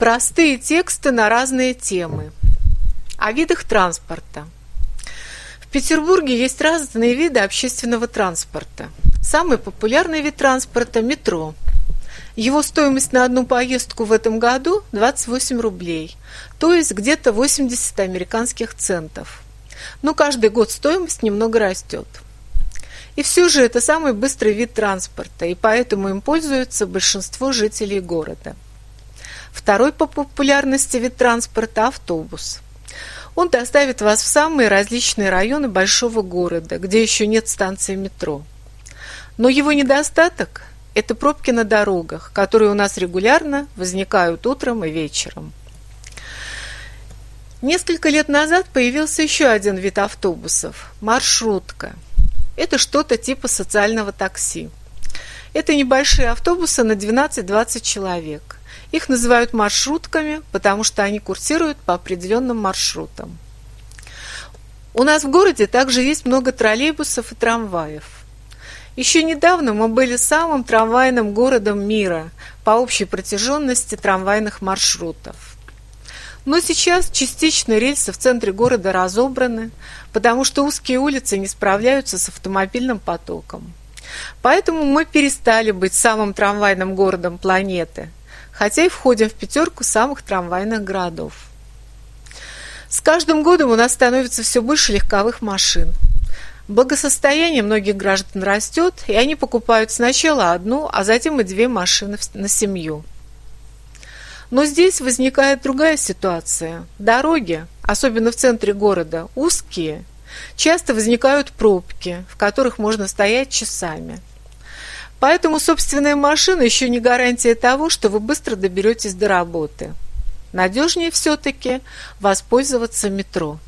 Простые тексты на разные темы. О видах транспорта. В Петербурге есть разные виды общественного транспорта. Самый популярный вид транспорта – метро. Его стоимость на одну поездку в этом году – 28 рублей, то есть где-то 80 американских центов. Но каждый год стоимость немного растет. И все же это самый быстрый вид транспорта, и поэтому им пользуются большинство жителей города – Второй по популярности вид транспорта – автобус. Он доставит вас в самые различные районы большого города, где еще нет станции метро. Но его недостаток – это пробки на дорогах, которые у нас регулярно возникают утром и вечером. Несколько лет назад появился еще один вид автобусов – маршрутка. Это что-то типа социального такси. Это небольшие автобусы на 12-20 человек. Их называют маршрутками, потому что они курсируют по определенным маршрутам. У нас в городе также есть много троллейбусов и трамваев. Еще недавно мы были самым трамвайным городом мира по общей протяженности трамвайных маршрутов. Но сейчас частично рельсы в центре города разобраны, потому что узкие улицы не справляются с автомобильным потоком. Поэтому мы перестали быть самым трамвайным городом планеты – хотя и входим в пятерку самых трамвайных городов. С каждым годом у нас становится все больше легковых машин. Благосостояние многих граждан растет, и они покупают сначала одну, а затем и две машины на семью. Но здесь возникает другая ситуация. Дороги, особенно в центре города, узкие. Часто возникают пробки, в которых можно стоять часами. Поэтому собственная машина еще не гарантия того, что вы быстро доберетесь до работы. Надежнее все-таки воспользоваться метро.